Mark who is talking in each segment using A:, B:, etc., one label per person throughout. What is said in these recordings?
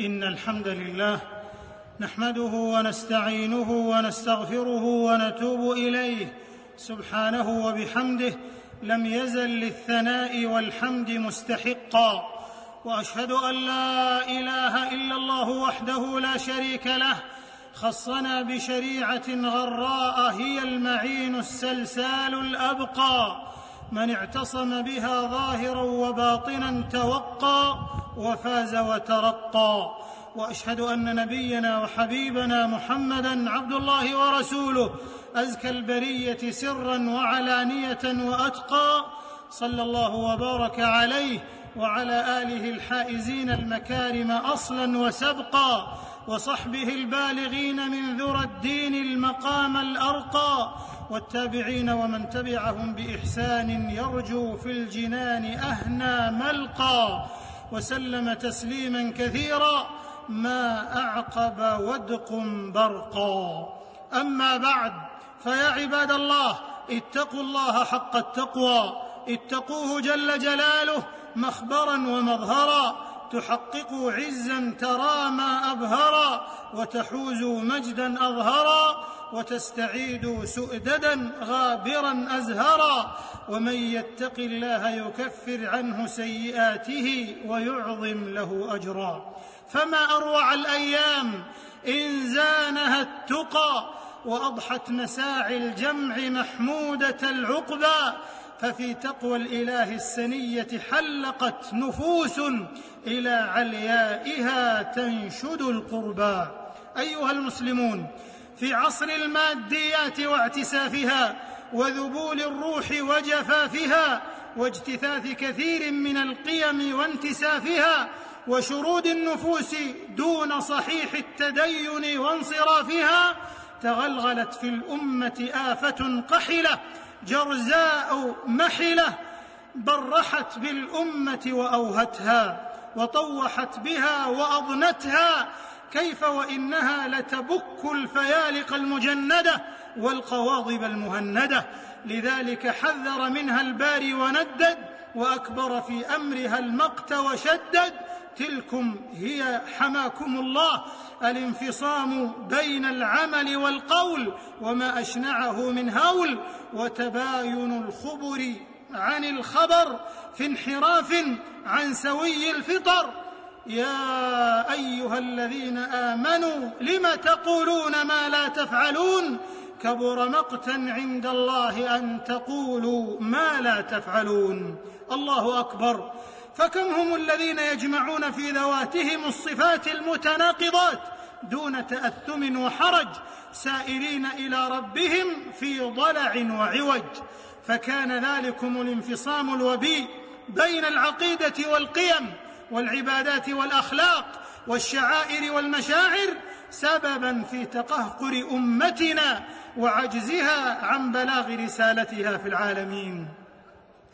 A: إن الحمد لله نحمده ونستعينه ونستغفره ونتوب إليه سبحانه وبحمده لم يزل للثناء والحمد مستحقا وأشهد أن لا إله إلا الله وحده لا شريك له خصنا بشريعة غراء هي المعين السلسال الأبقى من اعتصم بها ظاهرا وباطنا توقى وفاز وترقى. وأشهد أن نبينا وحبيبنا محمدا عبد الله ورسوله أزكى البرية سرا وعلانية وأتقى. صلى الله وبارك عليه وعلى آله الحائزين المكارم أصلا وسبقا. وصحبه البالغين من ذرى الدين المقام الأرقى. والتابعين ومن تبعهم بإحسان يرجو في الجنان اهنى ملقى. وسلم تسليما كثيرا ما أعقب ودق برقا. أما بعد فيا عباد الله اتقوا الله حق التقوى. اتقوه جل جلاله مخبرا ومظهرا. تحققوا عزا ترى ما أبهرا وتحوزوا مجدا أظهرا. وتستعيدوا سؤددا غابرا أزهرا ومن يتق الله يكفر عنه سيئاته ويعظم له أجرا. فما أروع الأيام؟ إن زانها التقى وأضحت مساعي الجمع محمودة العقبى. ففي تقوى الإله السنية حلقت نفوس إلى عليائها تنشد القربى. أيها المسلمون في عصر الماديات واعتسافها وذبول الروح وجفافها واجتثاث كثير من القيم وانتسافها وشرود النفوس دون صحيح التدين وانصرافها تغلغلت في الأمة آفة قحلة جرزاء محلة برحت بالأمة وأوهتها وطوحت بها وأضنتها كيف وإنها لتبك الفيالق المجندة والقواضب المهندة. لذلك حذر منها الباري وندد وأكبر في أمرها المقت وشدد. تلكم هي حماكم الله الانفصام بين العمل والقول وما أشنعه من هول وتباين الخبر عن الخبر في انحراف عن سوي الفطر. يا أيها الذين آمنوا لم تقولون ما لا تفعلون؟ كبر مقتا عند الله أن تقولوا ما لا تفعلون. الله أكبر. فكم هم الذين يجمعون في ذواتهم الصفات المتناقضات دون تأثم وحرج سائرين إلى ربهم في ضلع وعوج؟ فكان ذلكم الانفصام الوبي بين العقيدة والقيم. والعبادات والأخلاق والشعائر والمشاعر سببا في تقهقر أمتنا وعجزها عن بلاغ رسالتها في العالمين.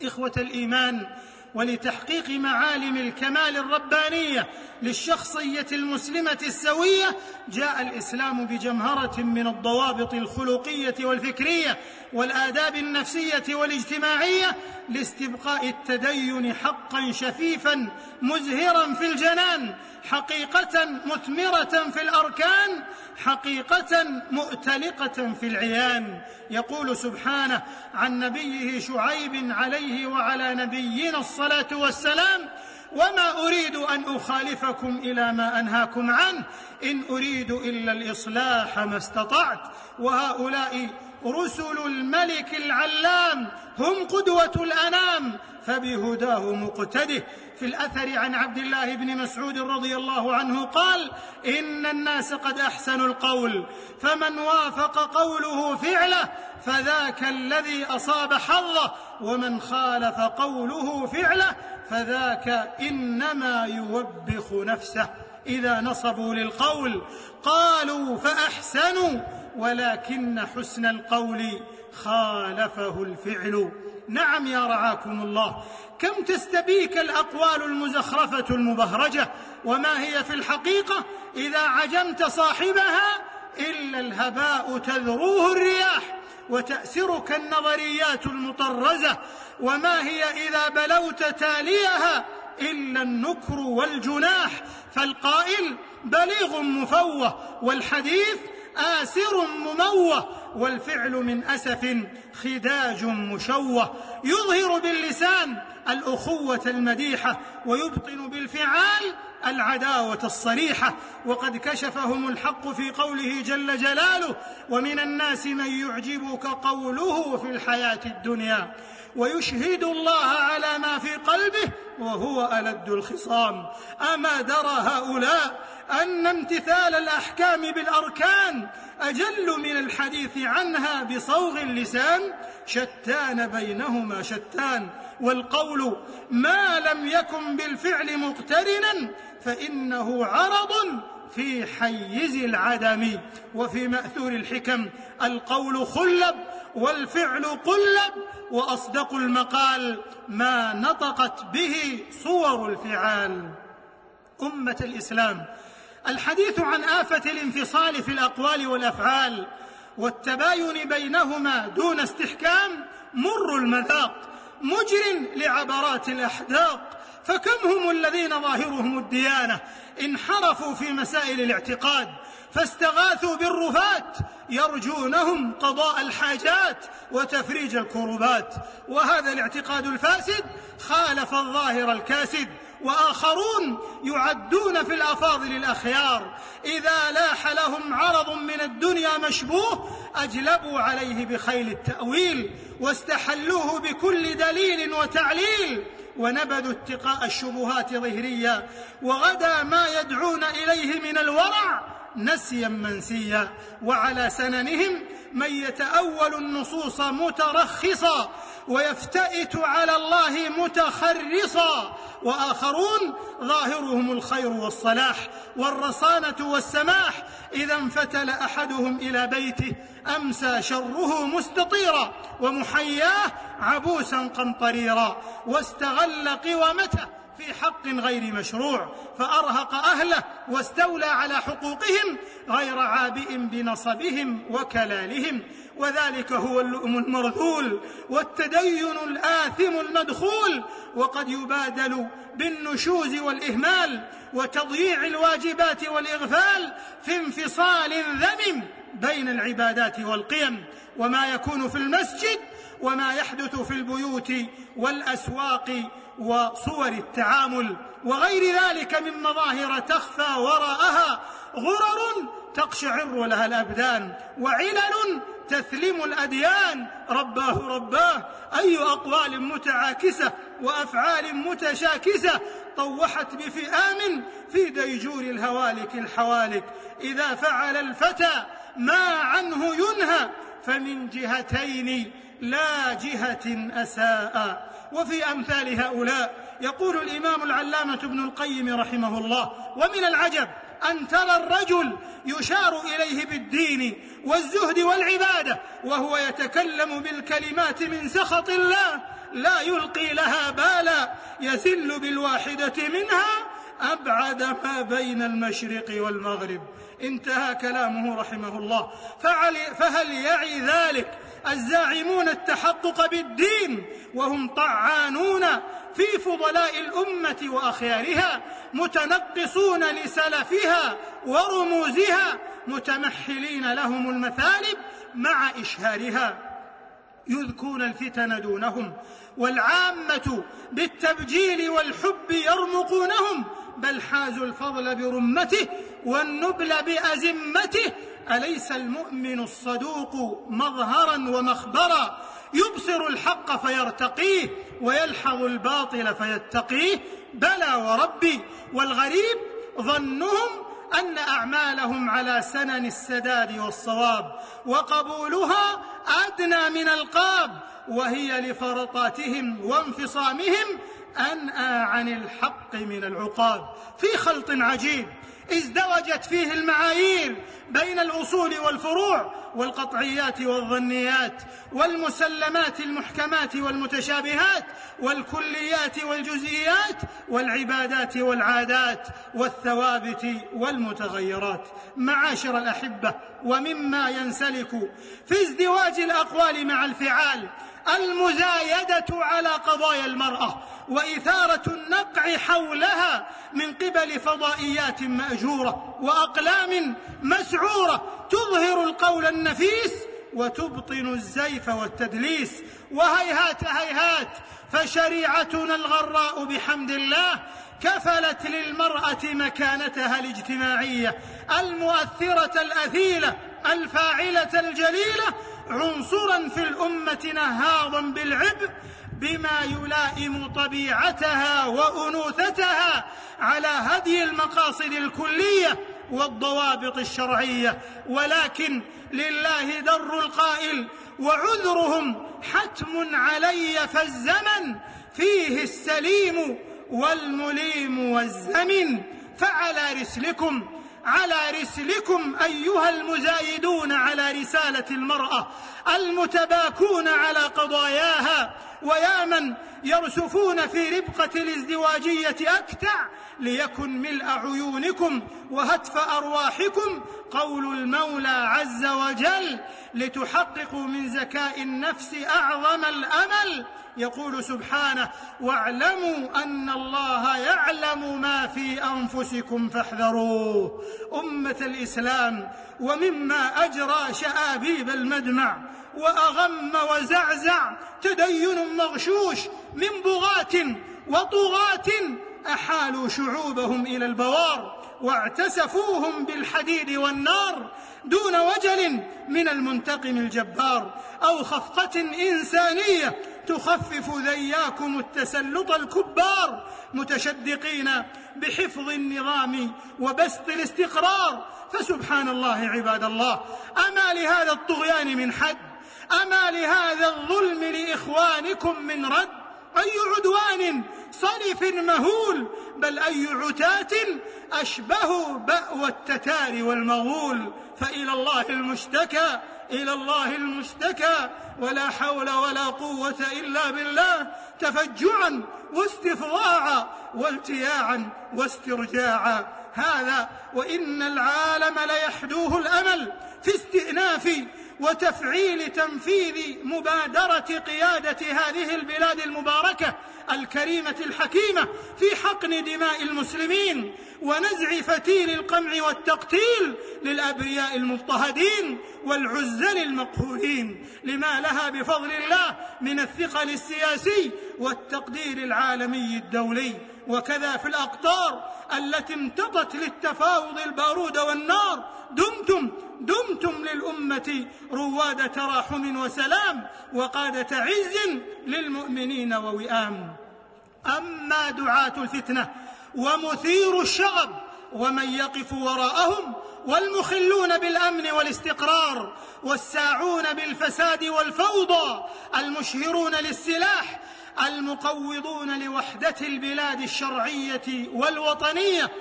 A: إخوة الإيمان ولتحقيق معالم الكمال الربانية للشخصية المسلمة السوية جاء الإسلام بجمهرة من الضوابط الخلقية والفكرية والآداب النفسية والاجتماعية لاستبقاء التدين حقا شفيفا مزهرا في الجنان. حقيقة مثمرة في الأركان حقيقة مؤتلقة في العيان. يقول سبحانه عن نبيه شعيب عليه وعلى نبينا الصلاة والسلام وما أريد أن أخالفكم إلى ما أنهاكم عنه إن أريد إلا الإصلاح ما استطعت وهؤلاء رسل الملك العلام هم قدوة الأنام. فبهداه مقتده. في الأثر عن عبد الله بن مسعود رضي الله عنه قال إن الناس قد أحسنوا القول فمن وافق قوله فعله فذاك الذي أصاب حظه ومن خالف قوله فعله فذاك إنما يوبخ نفسه إذا نصبوا للقول. قالوا فأحسنوا ولكن حسن القول خالفه الفعل. نعم يا رعاكم الله. كم تستبيك الأقوال المزخرفة المبهرجة؟ وما هي في الحقيقة؟ إذا عجمت صاحبها إلا الهباء تذروه الرياح وتأسرك النظريات المطرزة. وما هي إذا بلوت تاليها إلا النكر والجناح. فالقائل بليغ مفوه والحديث آسر مموه. والفعل من أسف خداج مشوه. يظهر باللسان الأخوة المديحة ويبطن بالفعال العداوة الصريحة. وقد كشفهم الحق في قوله جل جلاله ومن الناس من يعجبك قوله في الحياة الدنيا. ويشهد الله على ما في قلبه وهو ألد الخصام. أما درى هؤلاء أن امتثال الأحكام بالأركان أجل من الحديث عنها بصوغ اللسان شتان بينهما شتان. والقول ما لم يكن بالفعل مقترنا فإنه عرض في حيز العدم. وفي مأثور الحكم القول خلب والفعل قلب وأصدق المقال ما نطقت به صور الفعال. أمة الإسلام الحديث عن آفة الانفصال في الأقوال والأفعال والتباين بينهما دون استحكام مر المذاق مجر لعبرات الأحداق. فكم هم الذين ظاهرهم الديانة؟ انحرفوا في مسائل الاعتقاد فاستغاثوا بالرفات يرجونهم قضاء الحاجات وتفريج الكربات. وهذا الاعتقاد الفاسد خالف الظاهر الكاسد وآخرون يعدون في الأفاضل الأخيار. إذا لاح لهم عرض من الدنيا مشبوه أجلبوا عليه بخيل التأويل واستحلوه بكل دليل وتعليل ونبذوا اتقاء الشبهات ظهريا وغدا ما يدعون إليه من الورع نسيا منسيا وعلى سننهم من يتأول النصوص مترخصا ويفتئت على الله متخرصا وآخرون ظاهرهم الخير والصلاح والرصانة والسماح إذا انفتل أحدهم إلى بيته أمسى شره مستطيرا ومحياه عبوسا قمطريرا واستغل قوامته في حق غير مشروع فأرهق أهله واستولى على حقوقهم غير عابئ بنصبهم وكلالهم. وذلك هو اللؤم المرذول والتدين الآثم المدخول وقد يبادل بالنشوز والإهمال وتضييع الواجبات والإغفال في انفصال ذمم بين العبادات والقيم. وما يكون في المسجد وما يحدث في البيوت والأسواق وصور التعامل وغير ذلك من مظاهر تخفى وراءها. غرر تقشعر لها الأبدان وعلل تثلم الأديان. رباه رباه أي أقوال متعاكسة وأفعال متشاكسة طوحت بفئام في ديجور الهوالك الحوالك. إذا فعل الفتى ما عنه ينهى فمن جهتين لا جهة أساء. وفي أمثال هؤلاء يقول الإمام العلامة ابن القيم رحمه الله ومن العجب أن ترى الرجل يشار إليه بالدين والزهد والعبادة وهو يتكلم بالكلمات من سخط الله لا يلقي لها بالا يذل بالواحدة منها أبعد ما بين المشرق والمغرب. انتهى كلامه رحمه الله. فهل يعي ذلك؟ الزاعمون التحقق بالدين وهم طعانون في فضلاء الأمة وأخيارها متنقصون لسلفها ورموزها متمحلين لهم المثالب مع إشهارها. يذكون الفتن دونهم والعامة بالتبجيل والحب يرمقونهم بل حازوا الفضل برمته والنبل بأزمته أليس المؤمن الصدوق مظهرا ومخبرا؟ يبصر الحق فيرتقيه ويلحظ الباطل فيتقيه. بلى وربي والغريب ظنهم أن أعمالهم على سنن السداد والصواب وقبولها أدنى من القاب وهي لفرطاتهم وانفصامهم أنأى عن الحق من العقاب. في خلط عجيب ازدوجت فيه المعايير بين الأصول والفروع والقطعيات والظنيات والمسلمات المحكمات والمتشابهات والكليات والجزئيات والعبادات والعادات والثوابت والمتغيرات. معاشر الأحبة ومما ينسلك في ازدواج الأقوال مع الفعال المزايدة على قضايا المرأة وإثارة النقع حولها من قبل فضائيات مأجورة وأقلام مسعورة تظهر القول النفيس وتبطن الزيف والتدليس. وهيهات هيهات فشريعتنا الغراء بحمد الله كفلت للمرأة مكانتها الاجتماعية المؤثرة الأثيلة الفاعلة الجليلة عنصرا في الأمة نهاضا بالعبء بما يلائم طبيعتها وأنوثتها على هدي المقاصد الكلية والضوابط الشرعية. ولكن لله در القائل وعذرهم حتم علي فالزمن فيه السليم والمليم والزمن. فعلى رسلكم على رسلكم أيها المزايدون على رسالة المرأة المتباكون على قضاياها ويا من يرسفون في ربقة الازدواجية أكتع ليكن ملء عيونكم وهتف أرواحكم قول المولى عز وجل لتحققوا من زكاء النفس أعظم الأمل. يقول سبحانه واعلموا أن الله يعلم ما في أنفسكم فاحذروه. أمة الإسلام ومما أجرى شآبيب المدمع وأغم وزعزع تدين مغشوش من بغاة وطغاة أحالوا شعوبهم إلى البوار واعتسفوهم بالحديد والنار دون وجل من المنتقم الجبار أو خفقة إنسانية تخفف ذياكم التسلط الكبار متشدقين بحفظ النظام وبسط الاستقرار فسبحان الله عباد الله أما لهذا الطغيان من حد أما لهذا الظلم لإخوانكم من رد؟ أي عدوان؟ صرف مهول بل أي عتاة؟ أشبه باوى التتار والمغول. فإلى الله المشتكى إلى الله المشتكى. ولا حول ولا قوة إلا بالله. تفجعا واستفضاعا والتياعا واسترجاعا. هذا وإن العالم ليحدوه الأمل في استئناف وتفعيل تنفيذ مبادرة قيادة هذه البلاد المباركة الكريمة الحكيمة في حقن دماء المسلمين ونزع فتيل القمع والتقتيل للأبرياء المضطهدين والعزل المقهورين لما لها بفضل الله من الثقل السياسي والتقدير العالمي الدولي. وكذا في الأقطار التي امتطت للتفاوض البارود والنار. دمتم دمتم للأمة رواد تراحم وسلام وقاده عز للمؤمنين ووئام. أما دعاة الفتنة ومثير الشغب ومن يقف وراءهم والمخلون بالأمن والاستقرار والساعون بالفساد والفوضى المشهرون للسلاح المقوضون لوحدة البلاد الشرعية والوطنية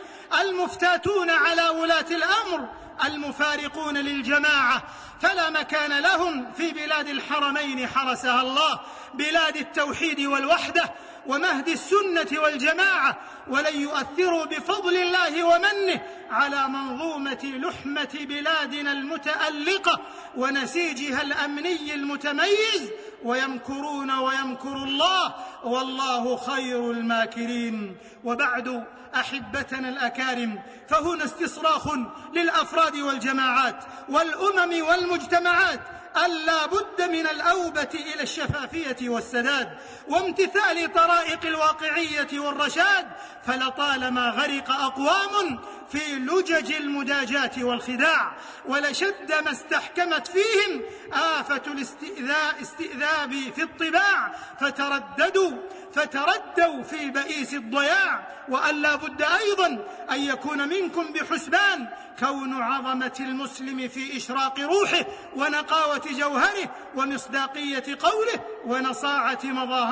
A: المفتاتون على ولاة الأمر المفارقون للجماعة. فلا مكان لهم في بلاد الحرمين حرسها الله بلاد التوحيد والوحدة. ومهد السنة والجماعة ولن يؤثروا بفضل الله ومنه على منظومة لحمة بلادنا المتألقة ونسيجها الأمني المتميز ويمكرون ويمكر الله والله خير الماكرين. وبعد أحبتنا الأكارم فهنا استصراخ للأفراد والجماعات والأمم والمجتمعات ألا بد من الأوبة إلى الشفافية والسداد وامتثال طرائق الواقعية والرشاد فلطالما غرق أقوام في لجج المداجاة والخداع ولشد ما استحكمت فيهم آفة الاستئذاب في الطباع فترددوا فتردوا في بئيس الضياع وأن لا بد أيضا أن يكون منكم بحسبان كون عظمة المسلم في إشراق روحه ونقاوة جوهره ومصداقية قوله ونصاعة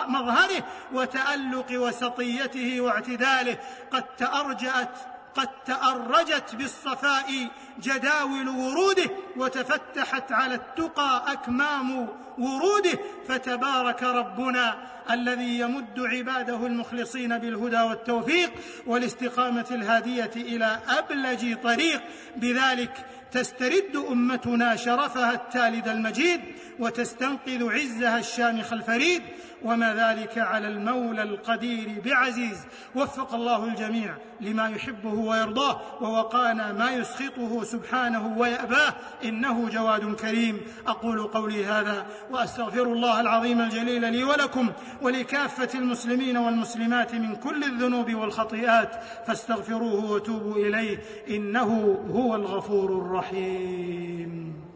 A: مظهره وتألق وسطيته واعتداله قد تأرجأت قد تأرجت بالصفاء جداول وروده وتفتحت على التقى أكمام وروده فتبارك ربنا الذي يمد عباده المخلصين بالهدى والتوفيق والاستقامة الهادية إلى أبلج طريق. بذلك تسترد أمتنا شرفها التالد المجيد وتستنقذ عزها الشامخ الفريد وما ذلك على المولى القدير بعزيز. وفق الله الجميع لما يحبه ويرضاه ووقانا ما يسخطه سبحانه ويأباه. إنه جواد كريم. أقول قولي هذا وأستغفر الله العظيم الجليل لي ولكم ولكافة المسلمين والمسلمات من كل الذنوب والخطيئات. فاستغفروه وتوبوا إليه إنه هو الغفور الرحيم.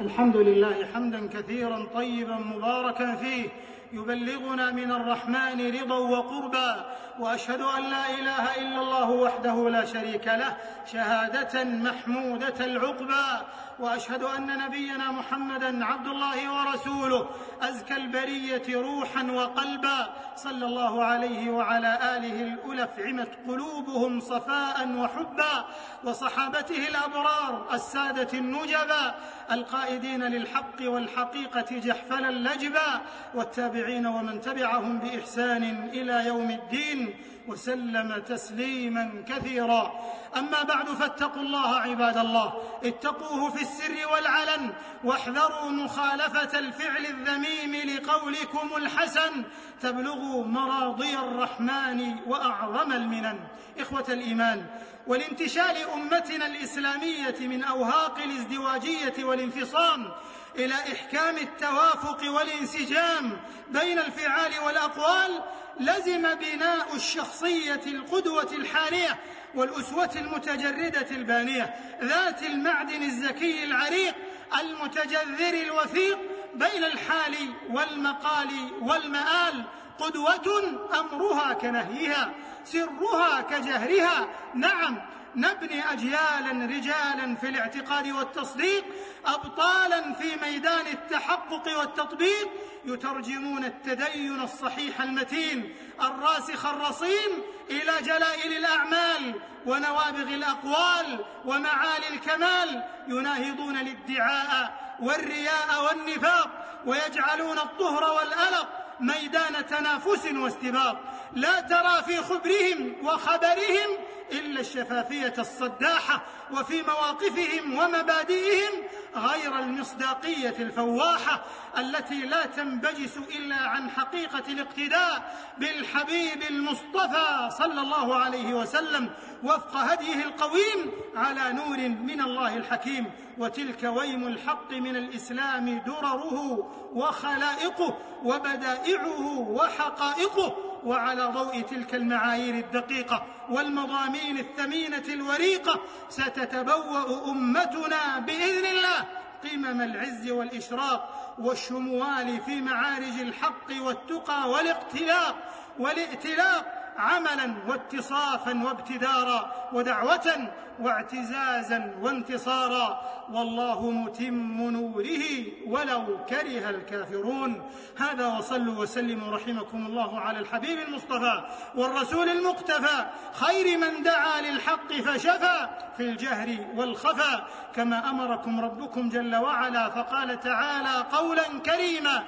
A: الحمد لله حمدا كثيرا طيبا مباركا فيه يبلغنا من الرحمن رضا وقربا وأشهد أن لا إله إلا الله وحده لا شريك له شهادة محمودة العقبى وأشهد أن نبينا محمدا عبد الله ورسوله. أزكى البرية روحا وقلبا. صلى الله عليه وعلى آله الالف عمت قلوبهم صفاء وحبا. وصحابته الأبرار السادة النجبا القائدين للحق والحقيقة جحفلا لجبا والتابعين ومن تبعهم بإحسان إلى يوم الدين. وسلم تسليما كثيرا. أما بعد فاتقوا الله عباد الله. اتقوه في السر والعلن واحذروا مخالفة الفعل الذميم لقولكم الحسن. تبلغوا مراضي الرحمن وأعظم المنن. إخوة الإيمان ولانتشال أمتنا الإسلامية من أوهاق الازدواجية والانفصام إلى إحكام التوافق والانسجام بين الفعال والأقوال لزم بناء الشخصية القدوة الحانية والأسوة المتجردة البانية ذات المعدن الزكي العريق المتجذر الوثيق بين الحال والمقال والمآل قدوة أمرها كنهيها سرها كجهرها نعم نبني اجيالا رجالا في الاعتقاد والتصديق ابطالا في ميدان التحقق والتطبيق يترجمون التدين الصحيح المتين الراسخ الرصين إلى جلائل الأعمال ونوابغ الأقوال ومعالي الكمال يناهضون الادعاء والرياء والنفاق ويجعلون الطهر والألق ميدان تنافس واستباق. لا ترى في خبرهم وخبرهم إلا الشفافية الصداحة وفي مواقفهم ومبادئهم غير المصداقية الفواحة التي لا تنبجس إلا عن حقيقة الاقتداء بالحبيب المصطفى صلى الله عليه وسلم. وفق هديه القويم على نور من الله الحكيم. وتلك ويم الحق من الإسلام درره وخلائقه وبدائعه وحقائقه وعلى ضوء تلك المعايير الدقيقة والمضامين الثمينة الوريقة ستتبوأ أمتنا بإذن الله قمم العز والإشراق والشموال في معارج الحق والتقى والاقتلاق والائتلاق عملا واتصافا وابتدارا ودعوه واعتزازا وانتصارا. والله متم نوره ولو كره الكافرون. هذا وصلوا وسلموا رحمكم الله على الحبيب المصطفى والرسول المقتفى. خير من دعا للحق فشفى في الجهر والخفى. كما أمركم ربكم جل وعلا فقال تعالى قولا كريما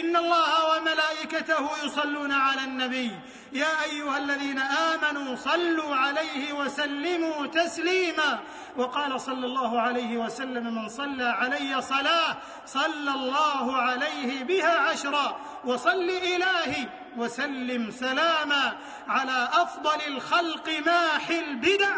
A: إن الله وملائكته يصلون على النبي. يا أيها الذين آمنوا صلوا عليه وسلموا تسليما. وقال صلى الله عليه وسلم من صلى علي صلاة صلى الله عليه بها عشرا. وصل إلهي وسلم سلاما على أفضل الخلق ماحي البدع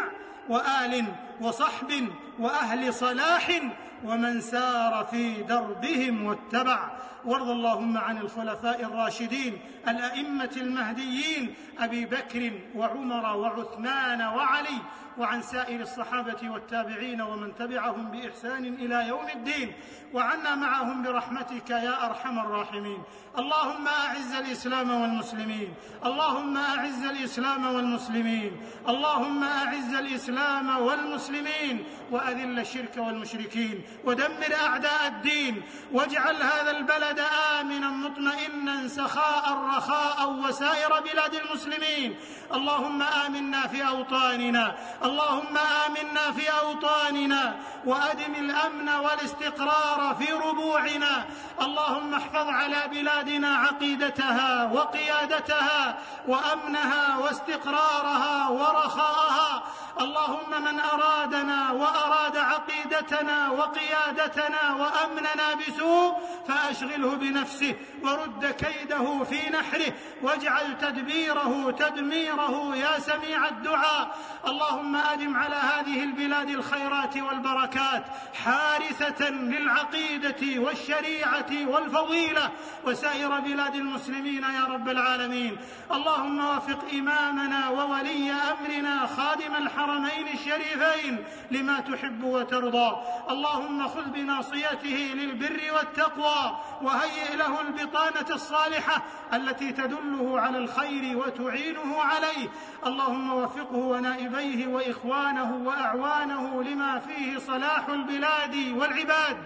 A: وآل وصحب وأهل صلاح ومن سار في دربهم واتبع. وارض اللهم عن الخلفاء الراشدين الأئمة المهديين أبي بكر وعمر وعثمان وعلي وعن سائر الصحابة والتابعين ومن تبعهم بإحسان إلى يوم الدين وعنا معهم برحمتك يا أرحم الراحمين. اللهم أعز الإسلام والمسلمين. اللهم أعز الإسلام والمسلمين. اللهم أعز الإسلام والمسلمين. وأذل الشرك والمشركين. ودمر أعداء الدين. واجعل هذا البلد آمنا مطمئنا سخاء رخاء وسائر بلاد المسلمين. اللهم آمنا في أوطاننا. اللهم آمنا في أوطاننا وأدم الأمن والاستقرار في ربوعنا. اللهم احفظ على بلادنا عقيدتها وقيادتها وأمنها واستقرارها ورخاءها. اللهم من أرادنا وأراد عقيدتنا وقيادتنا وأمننا بسوء فأشغله بنفسه ورد كيده في نحره واجعل تدبيره تدميره يا سميع الدعاء. اللهم أدم على هذه البلاد الخيرات والبركات حارثة للعقيدة والشريعة والفضيلة. وسائر بلاد المسلمين يا رب العالمين. اللهم وفق إمامنا وولي أمرنا خادم الحرمين الشريفين لما تحب وترضى. اللهم خذ بناصيته للبر والتقوى وهيئ له البطانة الصالحة التي تدله على الخير وتعينه عليه. اللهم وفقه ونائبيه وإخوانه وأعوانه لما فيه صلاح البلاد والعباد.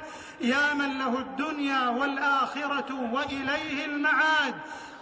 A: يا من له الدنيا والآخرة وإليه المعاد.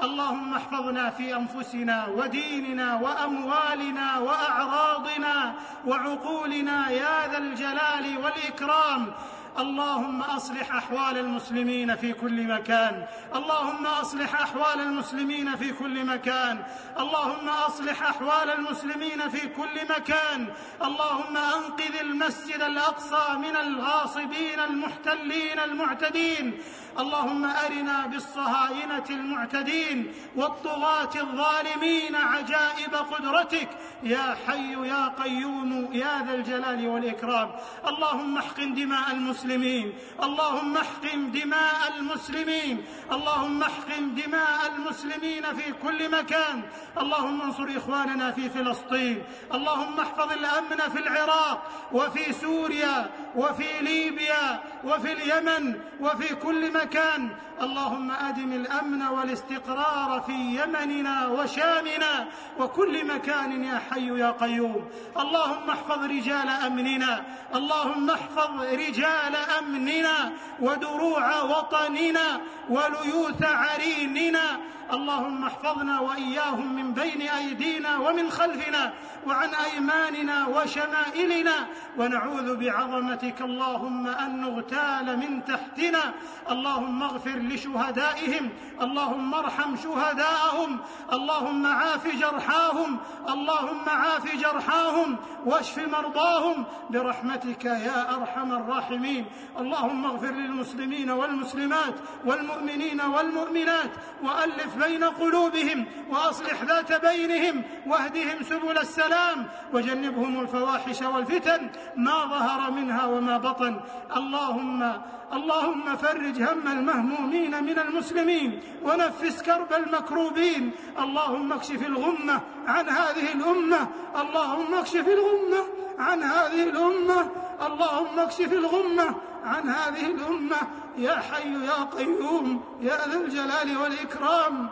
A: اللهم احفظنا في أنفسنا وديننا وأموالنا وأعراضنا وعقولنا يا ذا الجلال والإكرام. اللهم أصلح أحوال المسلمين في كل مكان. اللهم أصلح أحوال المسلمين في كل مكان. اللهم أصلح أحوال المسلمين في كل مكان. اللهم أنقذ المسجد الأقصى من الغاصبين المحتلين المعتدين. اللهم أرنا بالصهاينة المعتدين والطغاة الظالمين عجائب قدرتك. يا حي يا قيوم يا ذا الجلال والإكرام. اللهم احقن دماء المسلمين. اللهم احقن دماء المسلمين. اللهم احقن دماء المسلمين في كل مكان. اللهم انصر إخواننا في فلسطين. اللهم احفظ الأمن في العراق وفي سوريا وفي ليبيا وفي اليمن وفي كل مكان. مكان اللهم أدم الأمن والاستقرار في يمننا وشامنا وكل مكان يا حي يا قيوم. اللهم احفظ رجال أمننا. اللهم احفظ رجال أمننا ودروع وطننا وليوث عريننا. اللهم احفظنا وإياهم من بين أيدينا ومن خلفنا وعن أيماننا وشمائلنا. ونعوذ بعظمتك اللهم أن نغتال من تحتنا. اللهم اغفر لشهدائهم اللهم ارحم شهداءهم اللهم عاف جرحاهم اللهم عاف جرحاهم واشف مرضاهم برحمتك يا أرحم الراحمين. اللهم اغفر للمسلمين والمسلمات والمؤمنين والمؤمنات وألف بين قلوبهم وأصلح ذات بينهم واهدهم سبل السلام وجنبهم الفواحش والفتن ما ظهر منها وما بطن. اللهم اللهم فرج هم المهمومين من المسلمين ونفس كرب المكروبين. اللهم اكشف الغمة عن هذه الأمة. اللهم اكشف الغمة عن هذه الأمة. اللهم اكشف الغمة عن هذه الأمة. يا حي يا قيوم يا ذا الجلال والإكرام.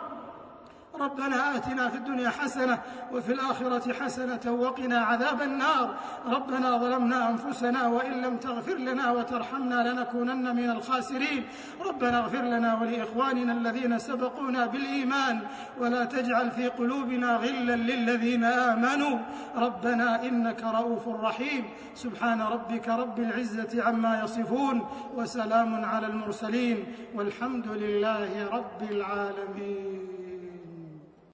A: ربنا آتنا في الدنيا حسنة وفي الآخرة حسنة وقنا عذاب النار. ربنا ظلمنا أنفسنا وإن لم تغفر لنا وترحمنا لنكونن من الخاسرين. ربنا اغفر لنا ولإخواننا الذين سبقونا بالإيمان ولا تجعل في قلوبنا غلا للذين آمنوا. ربنا إنك رؤوف رحيم. سبحان ربك رب العزة عما يصفون وسلام على المرسلين والحمد لله رب العالمين.